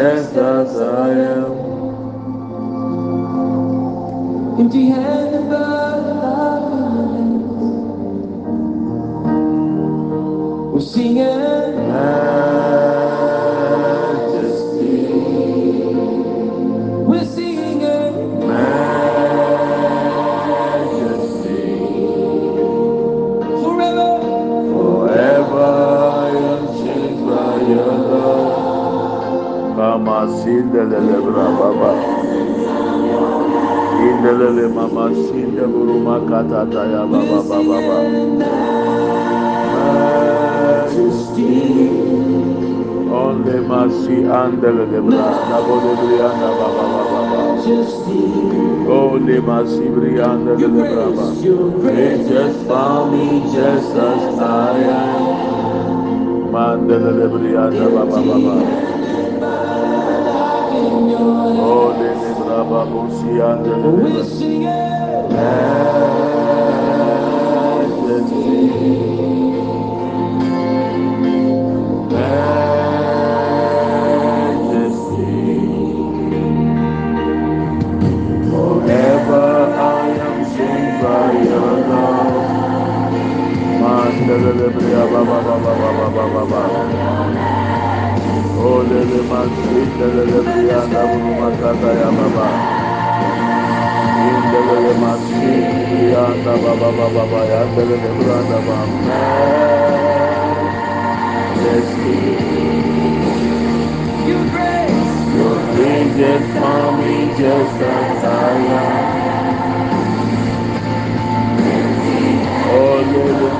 just as I am. Empty has mercy andelele bra. Nabo de brianda baba baba braba. They grace. just found me just as I am. Mandele brianda baba baba. Oh, lele braba busi andele We're bra. Baba baba. Oh, lele just found me just as I am. Oh, Lord,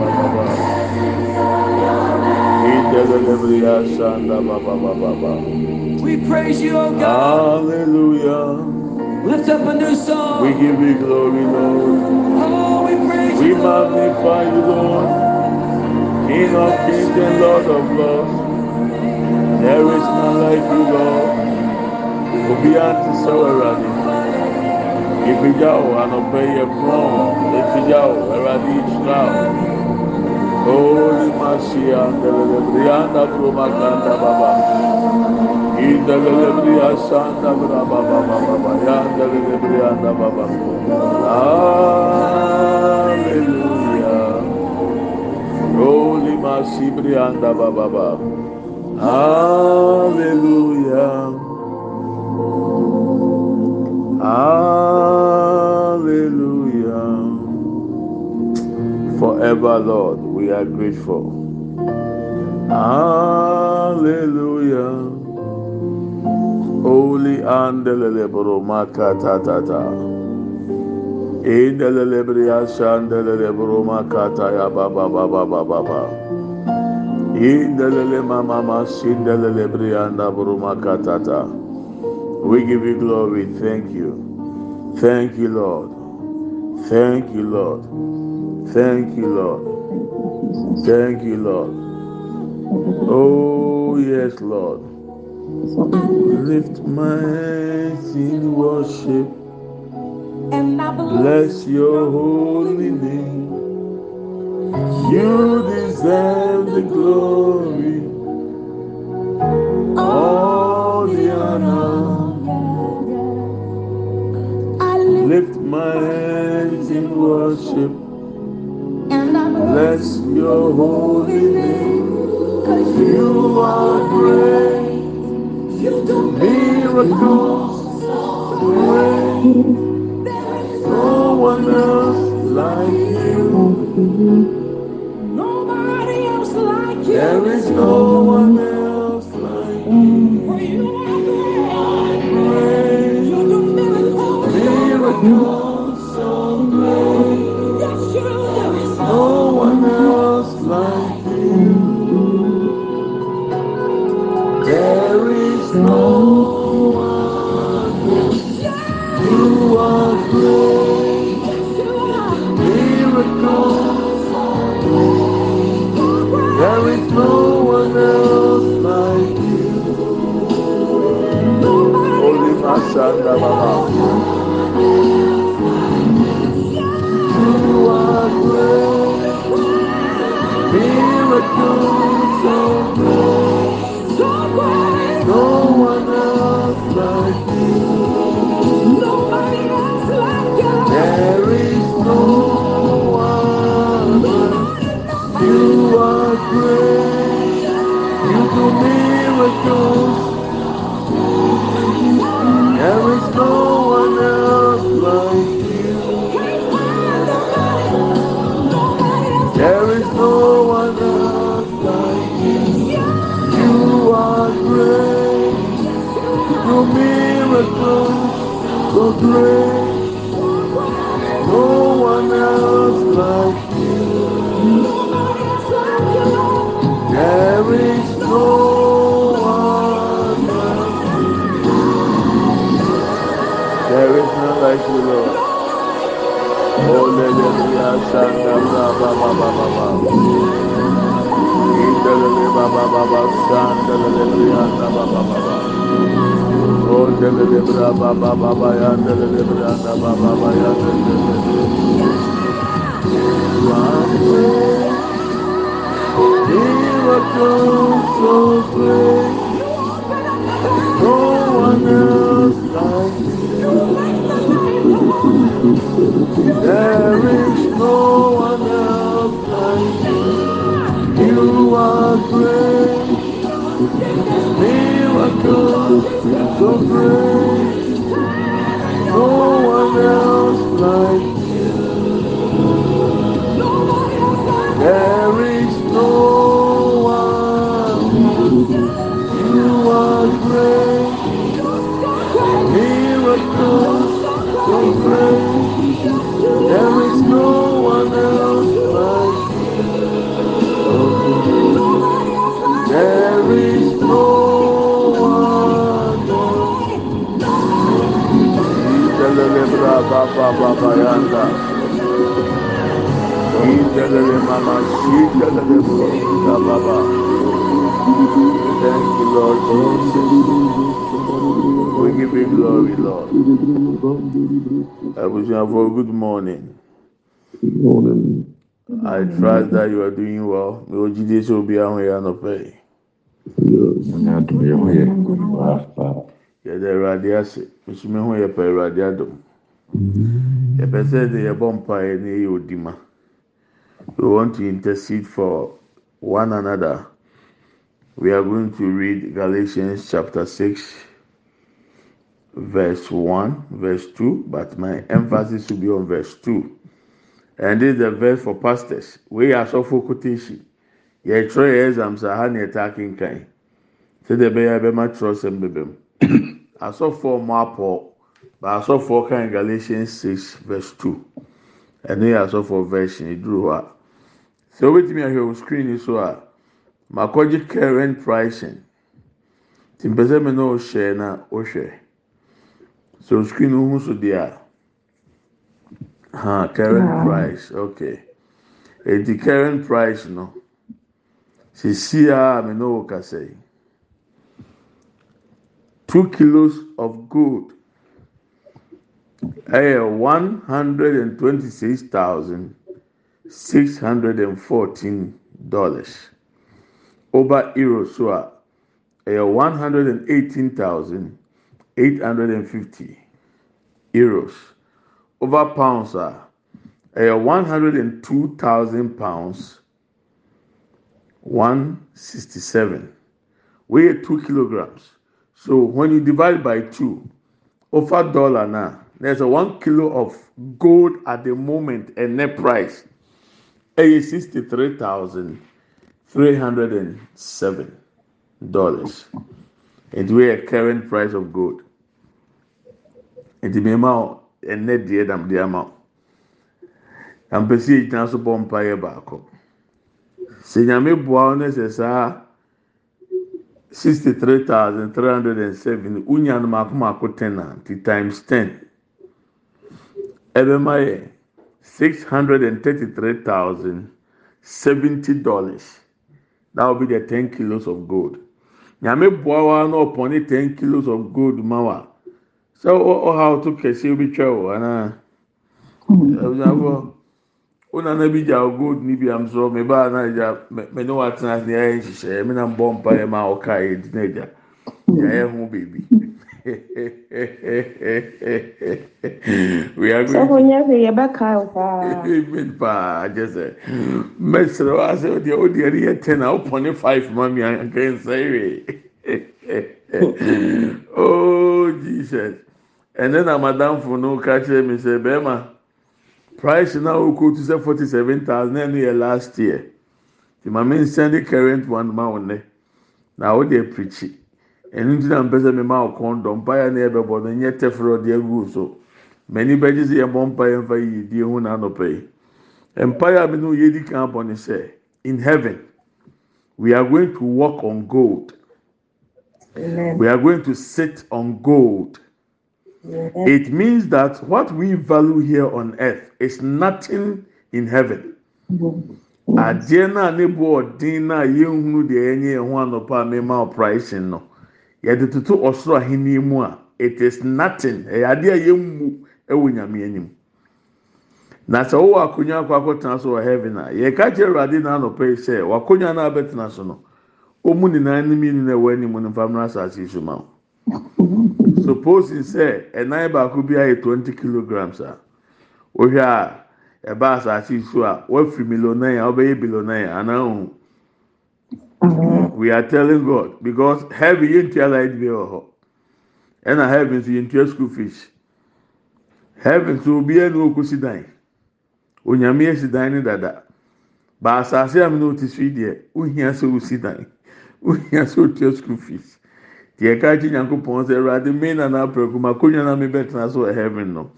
We praise you, oh God. Hallelujah. Lift up a new song. We give you glory, Lord. oh, we praise We you. Lord. magnify you, Lord. King of kings and Lord of lords. There is none like you, Lord. Obiara ti sẹ wẹrẹ ìfìjà o ànọpẹ yẹ kúrọn ìfìjà o ẹwàdí ìṣúná o holy kúrò màkàndà bàbà ìndẹlẹlẹbìrì àṣàndà bàbà bàbà bàbà yà ndẹlẹlẹbìrì àndà bàbà hallelujah. Holy masibiri àndà bàbà bàbà hallelujah. Hallelujah. Forever, Lord, we are grateful. Hallelujah. Holy andelele broma kata tata. Indelele bria shandelele broma kata ya baba baba baba baba. Indelele mama masindelele brianda broma katata. We give you glory. Thank you. Thank you, Lord. Thank you, Lord. Thank you, Lord. Thank you, Lord. Oh, yes, Lord. Lift my hands in worship. And Bless your holy name. You deserve the glory, all the honor. Lift my hands in worship. Bless your holy name. Cause You are great. you do Miracles great. No one else like you. nobody else like you. There is no one else like you. For you are. Great. You do miracles. Miracles You are. No one else like you. There is no. There is none like you, Lord. Oh, let them be a shanda bra ba ba ba ba ba. Indelele ba ba ba ba shanda so great. No one else like you. There is no one else like you. You are great. Miracle so great. No one else like you. There is no one. You are great. Baba Bayanda. Indelele Mama Shidelele da Baba. Thank you, Lord Jesus. We give you glory, Lord. Abujanvo, good morning. Good morning. I trust that you are doing well. May Ojide so be ahun ya no pay. Yes. Yẹ dẹ ẹwurade ase, esu mi hu yẹ pẹ ẹwurade adum. Yɛ. Yɛpɛ sɛ de yɛbɔ mpaeɛ na yɛyɛ odima. We want to intercede for one another. We are going to read Galatians chapter 6, verse 1, verse 2, but my emphasis will be on verse 2. And this is the verse for pastors. We are so for quotation. Yɛtwerɛ yɛ exams aha na yɛta akenkan. Sɛdeɛ ɛbɛyɛ ɛbɛma twerɛsɛm bɛbɛ mu. Asɔfoɔ mo apɔ, ba asɔfoɔ kan Galatians 6 verse 2. Ɛno yɛ asɔfoɔ version eduru hɔ a. Sɛ wobɛtumi ahwɛ wɔ screen so a, makɔgye current pricing. Ti mpɛ sɛ mi na ɔhyɛ na ɔhwɛ. So screen ho so deɛ a. Ha, current price, okay. Eti current price no. Sisi a mi na ɔkasa yi. Two kilos of gold. Ɛyɛ one hundred and twenty-six thousand six hundred and fourteen dollars. Over euro so a one hundred and eighteen thousand eight hundred and fifty euros. Over pounds a one hundred and two thousand pounds one sixty-seven. Weigh two kilograms. So when you divide by two, over dollar now, there's a one kilo of gold at the moment and net price. A sixty-three thousand three hundred and seven dollars. It we a current price of gold. May amount and net the dam the amount. And perceive it so bomb pie baako. Sɛ nyame boa ne sɛ saa sixty three thousand three hundred and seven wonya no mako mako ten a ti times ten ɛbɛma yɛ six hundred and thirty three thousand seventy dollars. That will be the ten kilos of gold. Nyame boa wa na ɔpɔne ten kilos of gold ma wa. Sɛ ɔha ɔto kɛse obi twɛ o anaa ɛbusuafo wonana bi gya gold ni bi am so me ba na gya me ne wa tena ase ayɛ nhyehyɛ me na bɔ mpa yɛ ma ɔka yɛ di na gya yɛayɛ ho beebi we are sɛ going nyɛ hwee yɛbɛkae wo paa agye sɛ mɛsrɛ wa sɛ ɔdeɛ ɔdeɛ ne yɛ ten a ɔpɔne five ma mi anka nsa ewe oh jesus. Ɛnɛ na madamfo no ka kyerɛ mi sɛ bɛrima price na to sɛ forty seven thousand ɛnu yɛ last year. Ti maame nsɛn de current one ma wɔn nɛ na ɔde apirikyi ɛnu ti na mpɛ sɛ mema ɔkɔn dɔ mpaeɛ na ɛbɛbɔ no nyɛ tɛfrɛ ɔde agu so mɛni bɛgye sɛ yɛbɔ mpaeɛ mfa yi die ho na anɔpɛ yi mpaeɛ a mi no yɛ di kan bɔ ne sɛ in heaven we are going to walk on gold. We are going to sit on gold. It means that what we value here on earth is nothing in heaven. Mm-hmm. Adeɛ no a ne bo ɔden no a yɛnhunu deɛ ɛnyɛ yɛn ho anɔpa a mema operation no yɛde toto ɔsoro ahenni mu a it is nothing. Ɛyɛ adeɛ a yɛmmu ɛwɔ nyame anim. Na sɛ wowɔ akonnwa akɔ akɔtena so wɔ heaven a yɛka kyerɛ awurade na anɔpa yi sɛ wakonnwa no a bɛtena so no ɔmu nyinaa ne mmienu na ɛwɔ anim no mfa mmra asase yi so ma wo. Suppose sɛ ɛnan baako bi ayɛ twenty kilograms a wohwɛ a ɛba asase yi so a wafiri millionaire a wobɛyɛ billionaire anaa ohun we are telling God because heaven yɛn ntua light bi wɔ hɔ ɛna heaven nso yɛn ntua school fees. Heaven nso obiara na okusi dan onyame esi dan ne dada. Ba asase a mi na o ti so deɛ ohia sɛ osi dan ohia sɛ otua school fees. Deɛ ɛka akyi nyankopɔn sɛ ɛwurade mmea na n'apɛrɛ kum akonnwa na mi bɛ tena so wɔ heaven no.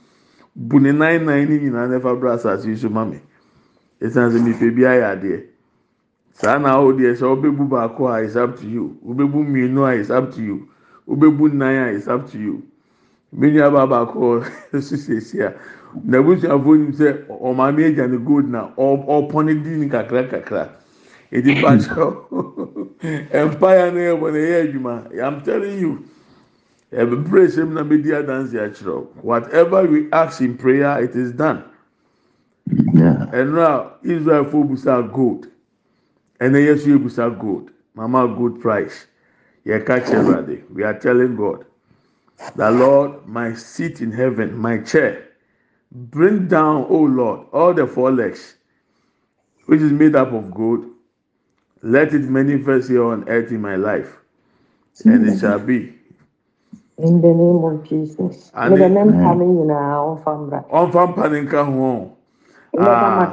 Bu ne nan nan ne nyinaa n'ɛfa bere asase yi so ma mi esan sɛ nipa bi ayɛ adeɛ saa na awo deɛ sɛ ɔbɛbu baako a it's up to you. Ɔbɛbu mmienu a it's up to you. Ɔbɛbu nan a it's up to you. Mmenu aba baako ɛso siesie a n'abusuafo nim sɛ ɔmaame agya ne gold na ɔpɔ ne di ne kakra kakra. Edi mpakyɛw mpaeɛ no yɛ bɔ na ɛyɛ adwuma. I'm telling you. Ɛbɛbrɛ sɛm na bɛdi adansi akyerɛw whatever we ask in prayer it is done. Yeah. ɛnura israel fo busa gold ɛnna yɛ so ebusa gold mama gold price yɛ ka kyerɛ ɛwurade we are telling god the lord my seat in heaven my chair bring down o lord all the four legs which is made up of gold let it manifest here on earth in my life and it shall be In the name of Jesus. Amen. Mede ne mpa ne nyinaa ɔmfa mbra. ɔnfa mpa ne nka ho. Ah.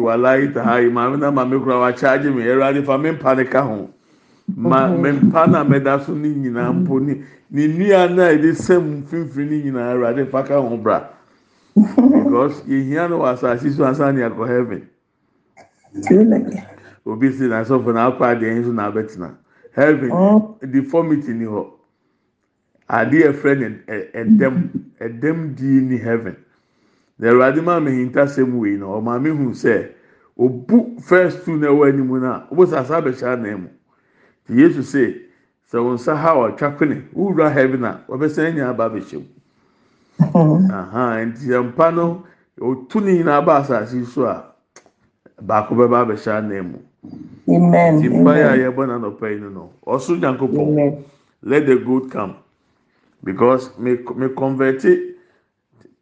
walayi ta ha yi maame na maame kura wa kyaagye mi ɛwurade fa mi mpa ne ka ho ma mi mpa na mɛda so ne nyinaa mpo ne ne nua na yɛde sɛm mfimfini ne nyinaa ɛwurade fa ka ho bra. Because yehia no wɔ asase so ansa ne akɔ heaven. Obi si na asɔfo na akɔ adeɛ nso na abɛtena heaven deformity ni hɔ adeɛ ɛfrɛ ne ɛdɛm ɛdɛm die ni heaven na awurade maa mi hinta sɛm wei na ɔmaa mi hu sɛ obu first two na ɛwɔ anim na ɔbɔ sɛ asa abɛhyɛ anan mu. Te yesu sɛ sɛ wɔn nsa ha ɔtwa kwene wura heaven a wɔbɛsɛn nyɛ aba abɛhyɛ mu aha nti mpa no otu ne nyinaa ba asase so a baako bɛba abɛhyɛ anan mu. Amen. ti mpa yɛ a yɛbɔ n'anɔpɛ yi no no ɔso nyankopɔn. Let the gold come because me me convert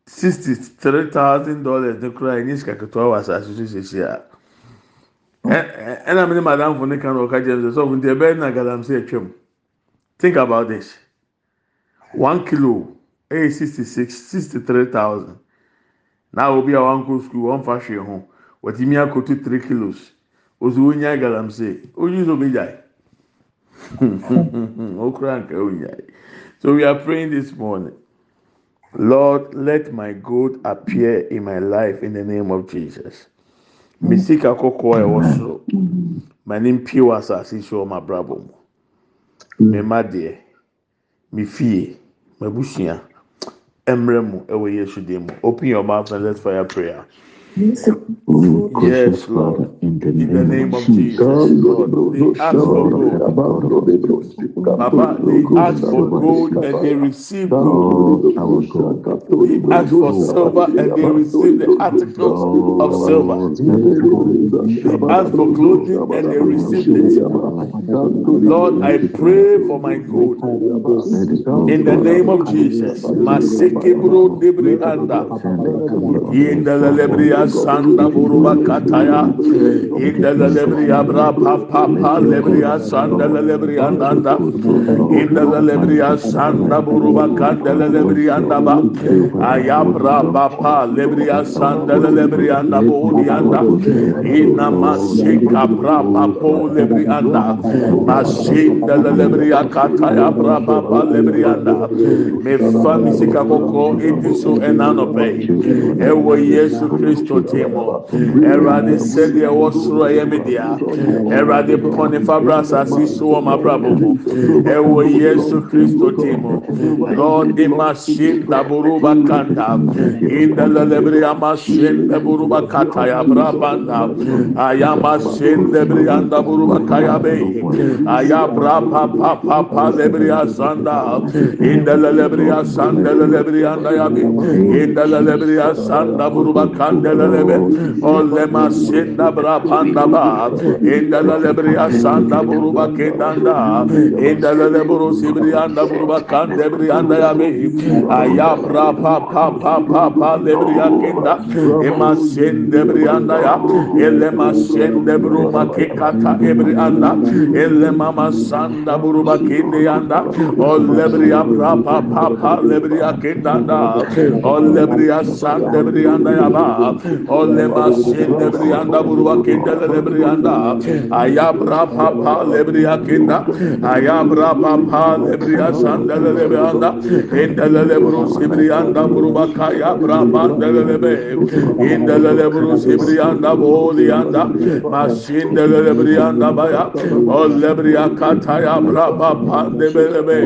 sixty three thousand dollars ne koraa ɛnyɛ sika ketewa wɔ asase so sisi a. Ɛna mi ni madam fo ne kan ɔka jɛ nsɛ sɔfo nti ɛbɛyɛ na galamsey atwam. Think about this. One kilo ɛyɛ sixty six sixty three thousand. Na obi a wanko school wɔn fa hwee ho. Wɔti akoto three kilos. Osu wonya galamsey. Onyi so bi gyae. Okura nka onyae. So we are praying this morning. Lord, let my gold appear in my life in the name of Jesus. Misika koko e wasoro. Manim pie wa asase so ma brabo mu. Me made, me fie, mabusua. Emre mu ewe Yesu dim. Open your mouth and let's fire prayer. Yes, Lord. In the In the name name of of Jesus, Lord, they ask for gold. Papa, they ask for gold and they receive gold. Lord, our God, They ask for silver and they receive the articles of silver. Lord, let gold They ask for clothing and they receive it. Lord, I pray for my gold. In the name of Jesus. Maseke bro debri anda. Yenda la lebri lebriya sanda buruba kataya inda la lebri abra pa pa pa lebri sanda la lebri andanda inda la lebri sanda buruba kanda la lebri andaba ayabra pa pa lebri sanda la lebri andaba udi anda inna masika bra pa po lebri anda masinda la lebri kataya bra pa pa lebri anda me fa misika koko edi so enano pe ewo yesu kristo asɔnten mu ɛwurade sɛdeɛ ɛwɔ soro ɛyɛ mi dea ɛwurade pɔne fabra asase so wɔ mabrabɔ mu ɛwɔ yesu kristo ten mu lɔɔde ma se daboroba kanta indalɛlɛbiri ama se daboroba kata yabra banta ayama se dabiri andaboroba kaya bɛ yen ayabra papa papa lɛbiri asanda indalɛlɛbiri asandalɛlɛbiri andayabi indalɛlɛbiri asandaboroba kandalɛ lebe olle masenda bra panda ba inda lebe ya sanda buruba kendanda inda lebe buru sibri anda buruba kande bri anda ya be aya bra pa pa pa pa pa lebre ya kenda e masende bri anda ya elle masende buruba kekata ebri anda elle mama sanda buruba kende anda olle bri ya bra pa pa pa lebre ya kendanda olle bri ya bri anda ya ba olema sende brianda burua kenda lebrianda aya bra pa pa lebria kenda aya bra pa pa lebria sanda lebrianda kenda lebru sibrianda buruba kaya bra pa lebe kenda lebru sibrianda bolianda. Masinde lebrianda baya. Olebria kataya bra pa pa lebelebe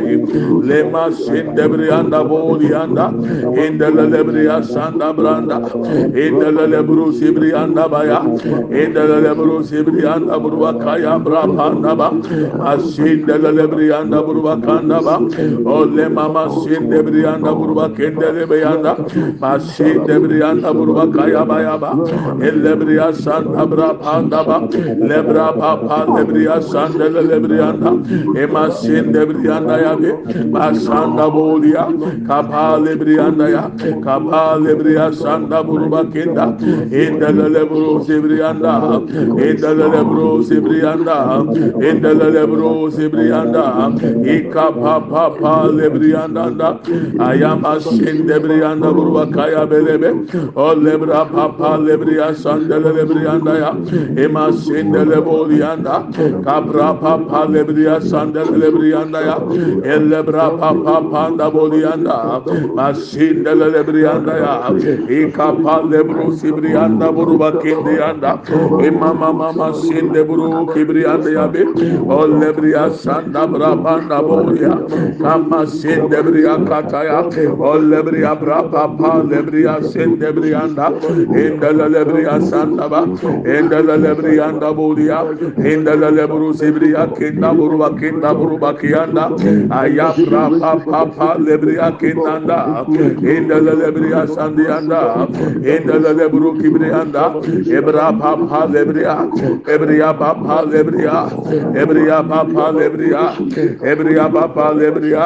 lema sinde brianda bolianda. Kenda lebria sanda branda. Kenda Indelele buru anda baya. Indelele buru sibri anda buru bakaya brapa anda ba. Asindelele bri anda buru bakanda ba. Ole mama sinde bri anda buru bakendele be anda. Masinde anda buru bakaya baya ba. Asanda brapa anda ba. Le brapa pa asanda lebri anda. Ema sinde anda ya be. Masanda bolia. Kapale bri anda ya. Kapale bri asanda buru bakenda indelele bro sibriyanda indelele bro sibriyanda indelele bro sibriyanda ikka pa pa pa lebriyanda da ayama şin lebriyanda burva kaya belebe. O lebra pa pa lebriya sandele lebriyanda ya. Ema şin dele boliyanda kapra pa pa lebriya sandele lebriyanda ya. Elebra pa pa panda boliyanda masin dele lebriyanda ya. İkka pa lebro buru sibri anda buru bakindi anda. İmama mama sinde buru kibri anda yabe olle bri asanda brabanda boya kama sinde bri akata ya. Olle bri abrapa pa le bri asinde bri anda. İndele le bri asanda ba. İndele le bri anda boya le buru sibri akinda buru bakinda buru bakiyanda ayabra pa pa pa le bri akinda indele le bri asandi anda indele lebru kibri anda ebra papa lebriya ebriya papa lebriya ebriya papa lebriya ebriya papa lebriya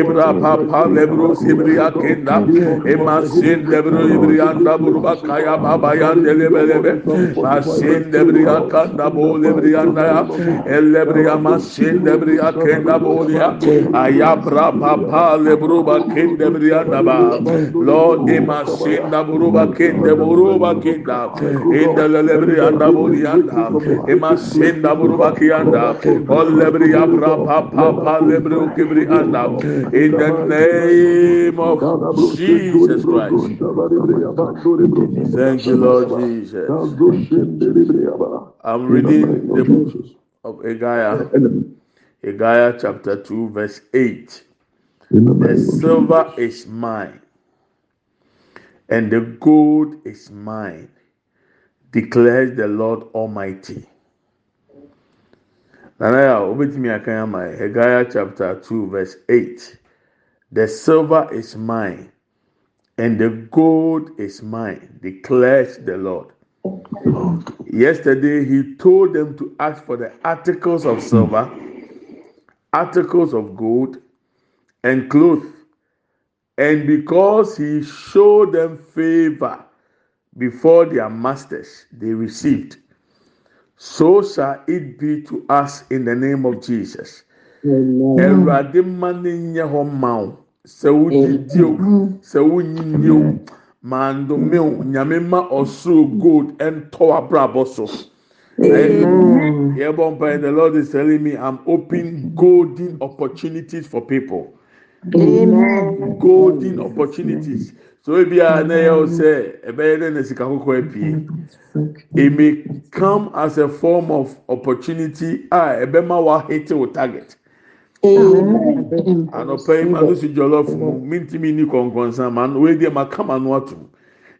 ebra papa lebru sibriya kenda emasin lebru ibriya anda burba kaya baba ya delebelebe masin lebriya kanda bo lebriya anda ya elebriya masin lebriya kenda bo ya ayabra papa lebru ba kenda lebriya anda ba Lord emasin lebru ba kenda in the name of Jesus Christ. Thank you, Lord Jesus. I'm reading the book of Haggai, Haggai chapter 2, verse 8. The silver is mine, and the gold is mine, declares the Lord Almighty. Nanaya, obetumi akan ama Haggai chapter 2, verse 8. The silver is mine, and the gold is mine, declares the Lord. Yesterday, he told them to ask for the articles of silver, articles of gold, and clothes. And because he showed them favor before their masters they received. So shall it be to us in the name of Jesus. Awurade mma ne nyɛ hɔ ma wo sɛ wodidi o sɛ wonyinyi o mandome o nyame ma ɔsoro gold ɛntɔ abrabɔ so. Yɛbɔ mpa the Lord is telling me I'm opening golden opportunities for people. Golden opportunities. So ebi a na yɛ o sɛ ɛbɛyɛ dɛ na sika kɔkɔɔ apie it may come as a form of opportunity. A ɛbɛma wa hit o target. Anɔpɛ yi ma no si jollof mu mintimi ni kɔnkɔnsa ma no wei deɛ ma kama no atum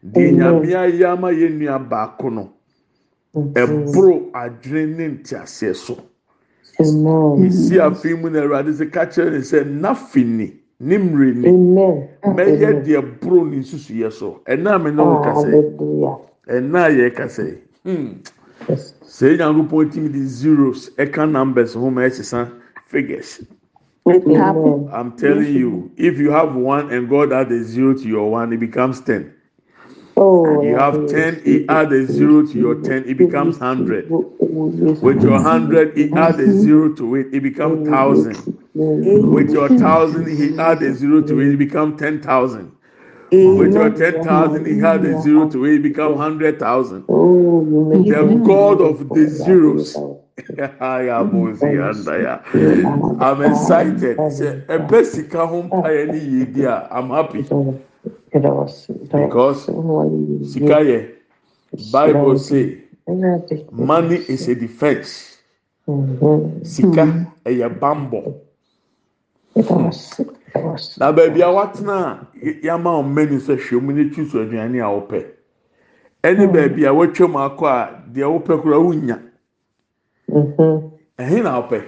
deɛ nyame ayɛ ama yɛ nua baako no ɛboro adwene ne nteaseɛ so. Esi afi mu na awurade sɛ ka kyerɛ ne sɛ nafi ni ne mmiri ni. Mɛyɛ deɛ boro ne nsusuyɛ so ɛna mi na o kasa yi ɛna yɛ kasa yi hmm sɛ nyankopɔn tim de zeros ɛka numbers ho ma ɛsesa figures. I'm telling you if you have one and god add a zero to your one it becomes ten. Oh, you have 10, he add a zero to your 10, it becomes 100. With your 100, he add a zero to it, it becomes 1,000. With your 1,000, he add a zero to it, it becomes 10,000. With your 10,000, he add a zero to it, it becomes 100,000. The God of the zeros. I'm Moses. I am excited. A best home I'm happy. Because sika yɛ bible say money is a defence sika ɛyɛ bambɔ na baabi a watena yama ɔmɛ ni sɛ hwɛ mu ne tu so aduane a wɔpɛ ɛne baabi a watwa mu akɔ a deɛ wɔpɛ kora wonya. Ɛhe na wɔpɛ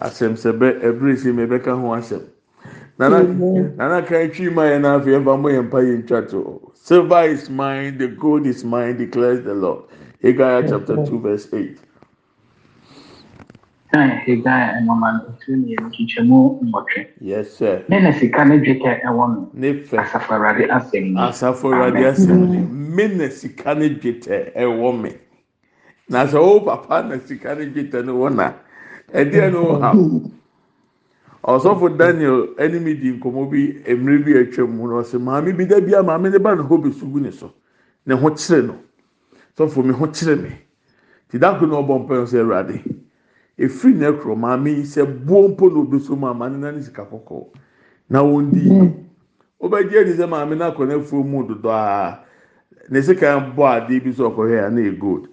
asɛm sɛ bɛ ɛbere si mɛ bɛka ho asɛm nana nana kan twi ma yɛn n'afɛ yɛn fa mo yɛn mpa yɛn twa to silver is mine the gold is mine declares the lord. Haggai chapter two verse eight. Kan Haggai nwoma no etu mmienu nkyekyɛmu nwɔtwe. yes sir Ne na sika ne dwetɛ ɛwɔ no. ne fɛ Asafo Awurade asɛm ni. asafo awurade asɛm ni me na sika ne dwetɛ ɛwɔ me na sɛ o papa na sika ne dwetɛ no wɔ na ɛdeɛ no ha ɔsɔfo daniel mi di nkɔmɔ bi mmerɛ bi atwa mu na ɔsɛ maame bi da bi a maame ne ba ne ho besu gu ne so ne ho kyerɛ no sɔfo mi ho kyerɛ mi ti dako na ɔbɔ mpɛn sɛ ɛwurade efiri ne kuro maame yi sɛ buo mpo na obeso mu ama ne nan sika kɔkɔɔ na wɔn di yi ɔbɛgye ɛni sɛ maame na akɔ n'afuo mu dodo a ne sika bɔ adeɛ bi so ɔkɔhɛ a na yɛ gold.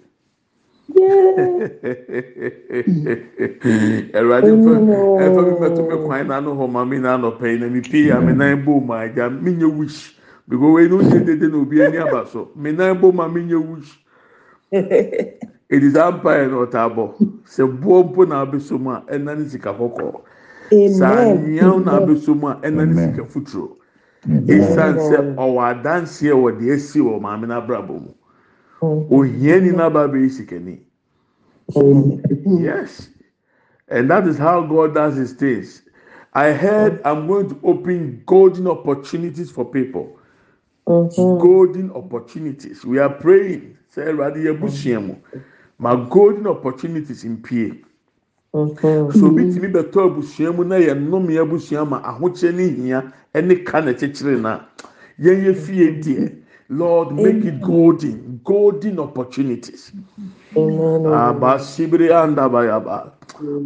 awurade mfa mi mɛto me kwan na ano hɔ ma mi na anɔpɛ yi na mi pii a mi nan bɔ mu agya mi nye wish. Because wɔyi no nye dede na obi ani aba so. Mi nan bɔ mu a mi nye wish edi saa mpae na ɔta abɔ sɛ boɔ mpo na abɛso mu a ɛna ne sika kɔkɔɔ. Saa nyiaw na abɛso mu a ɛna ne sika futuro. Esan sɛ ɔwɔ adanseɛ wɔ deɛ esi wɔ maame na abrabɔ mu. ohiani no aba abɛyɛ sikani yes. And that is how god does his things. I heard i'm going to open golden opportunities for people. Mm-hmm. Golden opportunities. We are praying. Sɛ awurade yɛ busua mm-hmm. mu ma golden opportunities mpie mm-hmm. so obi tumi bɛtɔ abusua mu na yɛ nnome abusua ma ahokyere ne hia ne ka na kyekyere na. Yɛn yɛ fie deɛ. Lord make it golden golden opportunities. Andabayaba.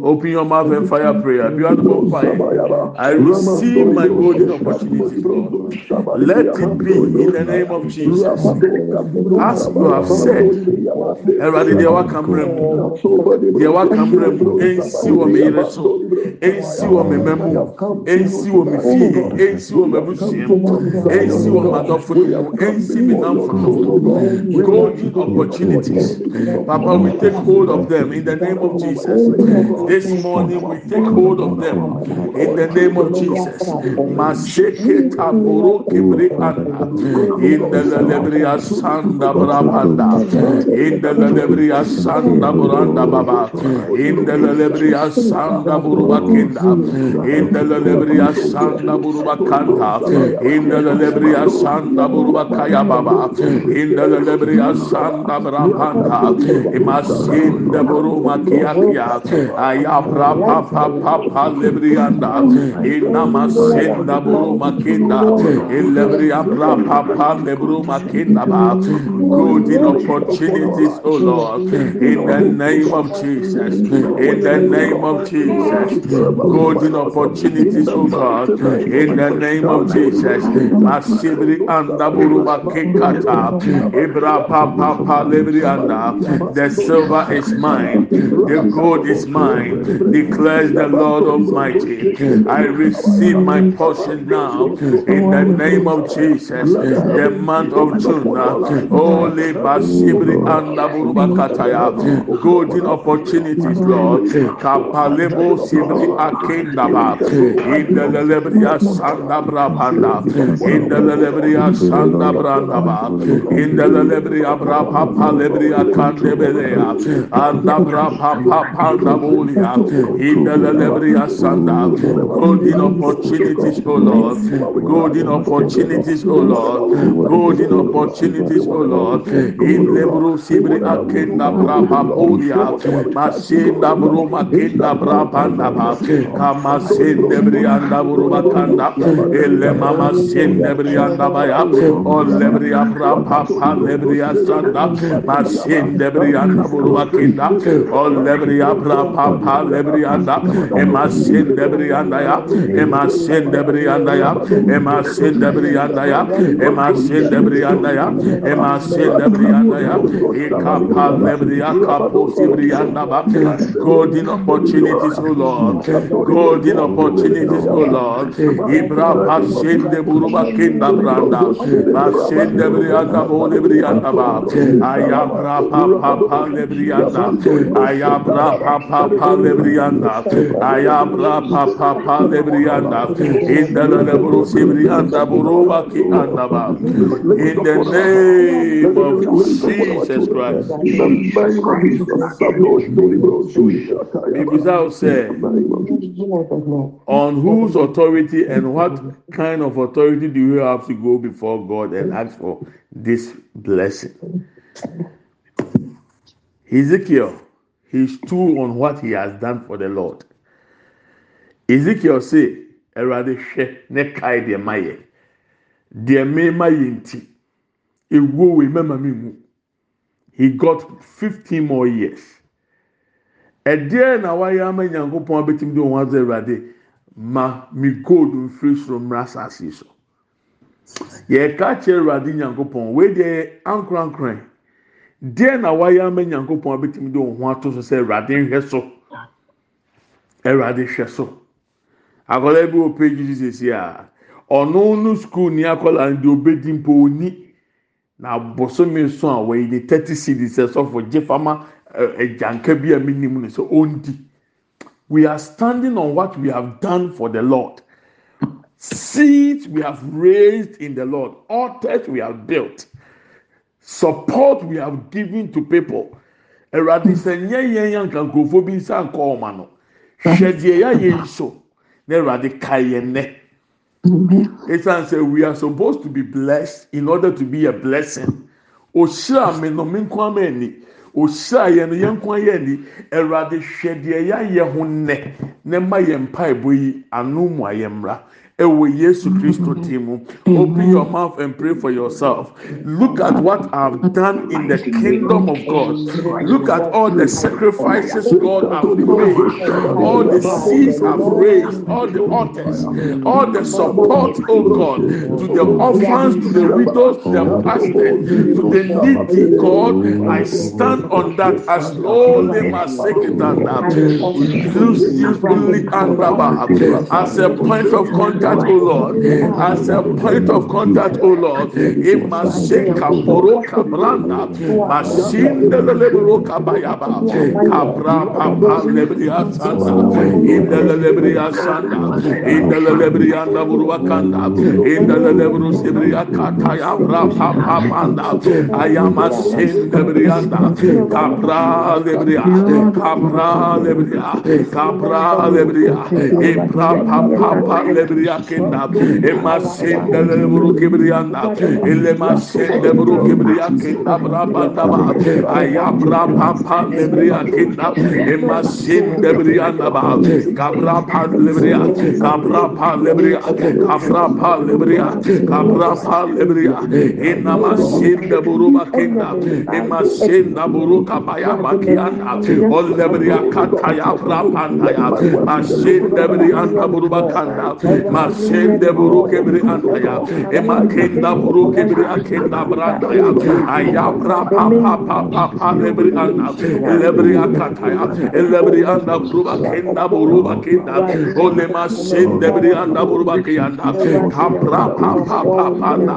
Open your mouth and fire prayer. Beautiful fire. I receive my golden opportunity, Let it be in the name of Jesus. As you have said, Ẹ̀rọ̀dì deɛ waka mmerɛ mu, deɛ waka mmerɛ mu, ensi wɔ mi yere so, ensi wɔ mi mɛ mu, ensi wɔ mi fie, ensi wɔ mi mu, ensi wɔ mi adɔfo mu, ensi mi nanfo mu. Golden opportunities. Papa, we take hold of them in the name of Jesus. This morning we take hold of them in the name of Jesus. In the lebria sanda brabanda. In the lebria sanda buranda baba. In the lebria sanda buruba kinda. In the lebria sanda buruba kanta. In the lebria sanda buruba kaya baba. In the lebria sanda brabanda. Imasin the buruma kia kia. Ayabra papa papa lebrianda. Inamasenda buruma kinda. Ilebria bra papa lebruma kinda ba. Good in opportunities, oh Lord. In the name of Jesus. In the name of Jesus. Good in opportunities, oh God. In the name of Jesus. Masibri anda buruba kekata. Ibra papa papa lebrianda. The silver is mine. The gold is mine. Declares the Lord Almighty. I receive my portion now in the name of Jesus. The month of June. Holy Basibri and Kataya. Golden opportunities, Lord. Kapalebo Sibri Akendaba. In the Lebria Sanda Brabanda. In the Lebria Sanda Brandaba. In the Lebria Brapa Lebria Kandebelea. Anda Brapa Panda Bolia. In the Lebria Sanda. Golden opportunities, O Lord. Golden opportunities, O Lord. Golden opportunities, O Lord. In Lebru Sibri Akenda Brapa Polia. Masinda Bruma Kinda Brapanda Ba. Kama Sinde Brianda Buruba Kanda. Ele Mama Sinde Brianda Baya. O Lebria Brapa Lebria Sanda. Masinde Brianda Buruba Kinda. O Lebria Brapa Lebrianda. Emasin debrianda ya, emasin debrianda ya, emasin debrianda ya, emasin debrianda ya, emasin debrianda ya, ikapa lebria kapo sibrianda ba, golden opportunities, O Lord, golden opportunities, O Lord, ibra pasin de buruba kinda branda, pasin debrianda bo lebrianda ba, ayabra papa pa lebrianda, ayabra papa in the in the name of Jesus Christ. On whose authority and what kind of authority do you have to go before God and ask for this blessing? Ezekiel he stood on what he has done for the Lord. Ezekiel say awurade hwɛ ne kae deɛ ma yɛ deɛ mmarima yɛ nti ewuo wei mmarima mi mu he got fifteen more years. Ɛdeɛ na wayɛ ama nyankopɔn abɛtumi de wɔn adze awurade? Ma mi gold nfiri soro mmra asase so. Yɛka kyerɛ awurade nyankopɔn wei deɛ ankorankora deɛ na wayɛ ama nyankopɔn abɛtumi de ato so sɛ awurade nhwɛ so. Awurade hwɛ so. bi wɔ sisi a ɔno no ni mpo na a wɔyi ɛgyanka bi a no sɛ we are standing on what we have done for the lord. Seeds we have raised in the lord altars we have built support we have given to people. Ɛwurade sɛ nyɛ yɛn yɛn nka nkurɔfoɔ bi nsa nkɔ ɔma no hwɛ deɛ yɛ ayɛ nso. na awurade ka yɛn nɛ esan sɛ we are supposed to be blessed in order to be a blessing. Ohyira mi no mi nko ama ani ohyira yɛn no yɛn nko ayɛ ani awurade hwɛ deɛ yɛayɛ ho nnɛ na ma yɛn mpaebɔ yi ano mu ayɛ mmra. Ewe Yesu Christo timu. Open your mouth and pray for yourself. Look at what I've done in the kingdom of God. Look at all the sacrifices God have made, all the seeds I've raised, all the altars, all the support, oh God, to the orphans, to the widows, to the pastors, to the needy God. I stand on that as slowly my second as a point of contact contact, O Lord, as a point of contact, O Lord. Imaseka poroka branda, masinda lebroka bayaba, kabra papa lebria lebria sanda, inda lebria anda burua kanda, inda lebru sibria kata ya bra papa manda, ayama sinda brianda, kabra lebria, kabra lebria, kabra lebria, ibra papa lebria yakenda emasende le buru kibriyanda ele masende buru kibriyakenda brabanda ba aya braba pa le briyakenda emasende briyanda ba kabra pa le briya kabra pa le briya kabra pa le briya kabra pa le briya ena masende buru bakenda emasende buru kabaya bakiyanda olle briya kataya brabanda ya masende briyanda buru bakanda ascende buru kebri andaya ema kenda buru kebri akenda branda ya aya bra pa pa pa pa pa lebri anda lebri akata ya lebri anda buru kenda buru kenda ole ma masende bri anda buru kenda ka bra pa pa pa pa na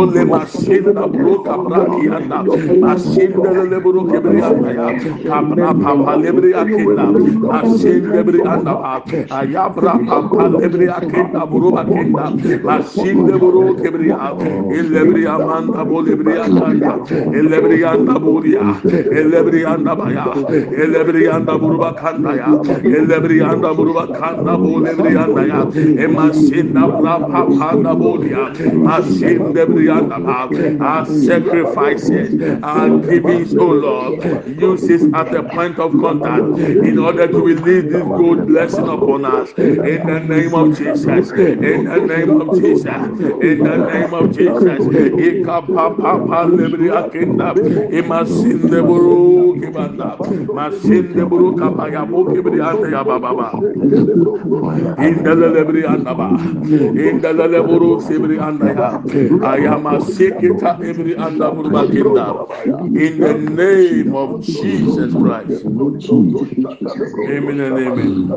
ole masenda buruka bra kenda masende le buruke bri anda ya ka bra pa pa lebri akenda Ma masende bri anda aya bra pa pa lebri akenda kenda. Buru bakenda, masinde buru kibria, elebria manda bolebria kanda, elebria anda buria, elebria anda baya, elebria anda buru bakanda ya, elebria anda buru bakanda bolebria anda ya, emasinda bra pa pa anda bolia, masinde bria anda pa, our sacrifices, our givings, oh Lord, use this as a point of contact in order to release this good blessing upon us. In the name of Jesus, in the name of Jesus, in the name of Jesus. Ika pa pa pa lebri akinda, imasinde buru kibanda, masinde buru kapaya bu kibri anda ya baba ba. Indele lebri anda ba, indele leburu sibri anda ya, ayama sekita ebri anda buru bakinda. In the name of Jesus Christ. Amen and amen.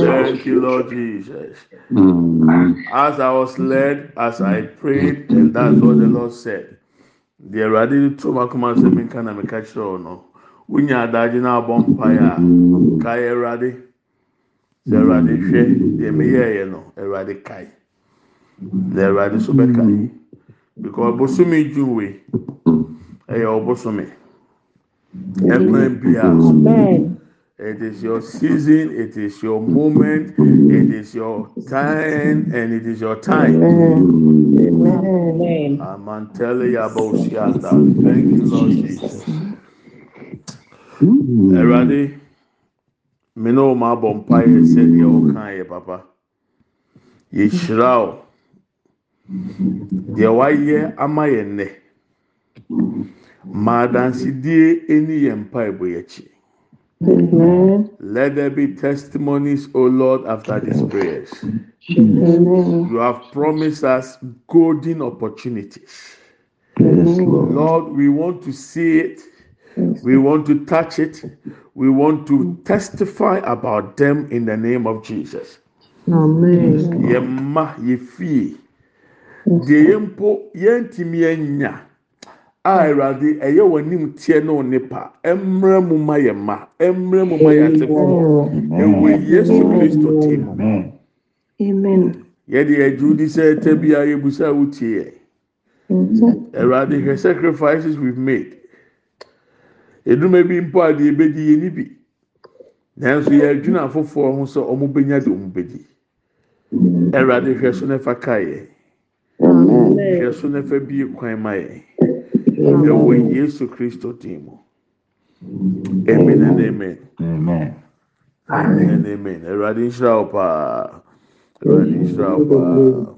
Thank you, Lord Jesus. Mm. As I was mm. led, as I mm. prayed, and that's what the Lord said. The Awurade to my command sɛ minka na meka kyerɛ no? Wonya adagye na abɔ mpaeɛ a kae Awurade sɛ Awurade hwɛ deɛ meyɛɛyɛ no Awurade kae na Awurade so bɛkae because bosome June wei ɛyɛ ɔbosome ɛkwan bia Amen. It is your season, it is your moment, it is your time, and it is your time. Amen. Amantele Yabosianda. Thank you, Lord Jesus. Erade, me no ma bɔ mpaeɛ sɛdeɛ ɔka yɛ papa. Yɛhyira wo. Deɛ wayɛ ama yɛ nnɛ. Ma adansidie ɛni yɛn mpaebɔ yɛ akyi. Amen. Let there be testimonies, O Lord, after these prayers. Amen. You have promised us golden opportunities. Yes, Lord. Lord, we want to see it. We want to touch it. We want to testify about them in the name of Jesus. Amen. Yɛmma yɛfie. Deɛ yɛn mpo yɛntumi anya a Awurade ɛyɛ wɔn anim teɛ wɔn nipa. Mmerɛ mu ma yɛn mma. Mmerɛ mu ma yɛn atefoɔ. Ɛwɔ Yesu Kristo tim. Amen. Amen. Yɛde ɛduru di sɛ ɛtɛ bi a yɛbusa wotie yɛ. Awurade hwɛ sacrifices we've made. Eduma bi mpo a deɛ ebedi yɛ ni bi. Nanso yɛadwina afoforɔ ho sɛ ɔmo benya de ɔmo bedi. Awurade hwɛ so n'ɛfa ka yɛ. Hwɛ so n'ɛfa bie kwan ma yɛ. Ɛwɔ Yesu Kristo din mu. Amen and amen. Amen. Amen and amen. Awurade nhyira wo paa. Awurade nhyira wo paa.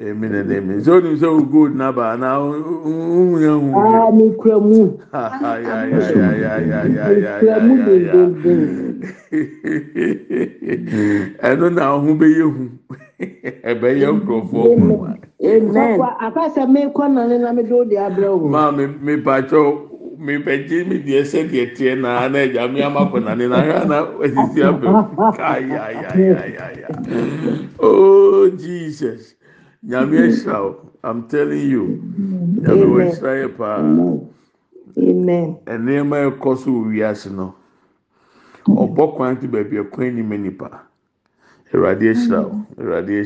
Amen and amen. Sɛ onim sɛ o gold naba na ohun yɛn hu. Ah, me kura mu. ɛno na ɔho bɛyɛ hu. Ɛbɛyɛ nkurɔfoɔ mu akasa mekɔ na na me do de abrɛ wo. Maa me mepatsɔ mebɛgye me deɛ sɛdeɛ teɛ na na agya me ama kɔ na ne na hwɛ na asisi abɛ kaayaayaayaa oh jesus. Nyame ahyira wo. I'm telling you. Nyame wɔahyira yɛ paa. Nneɛma ɛkɔ so wɔ wiase no ɔbɔ kwan to baabi ɛkwan nim nipa awurade ahyira o awurade ahyira.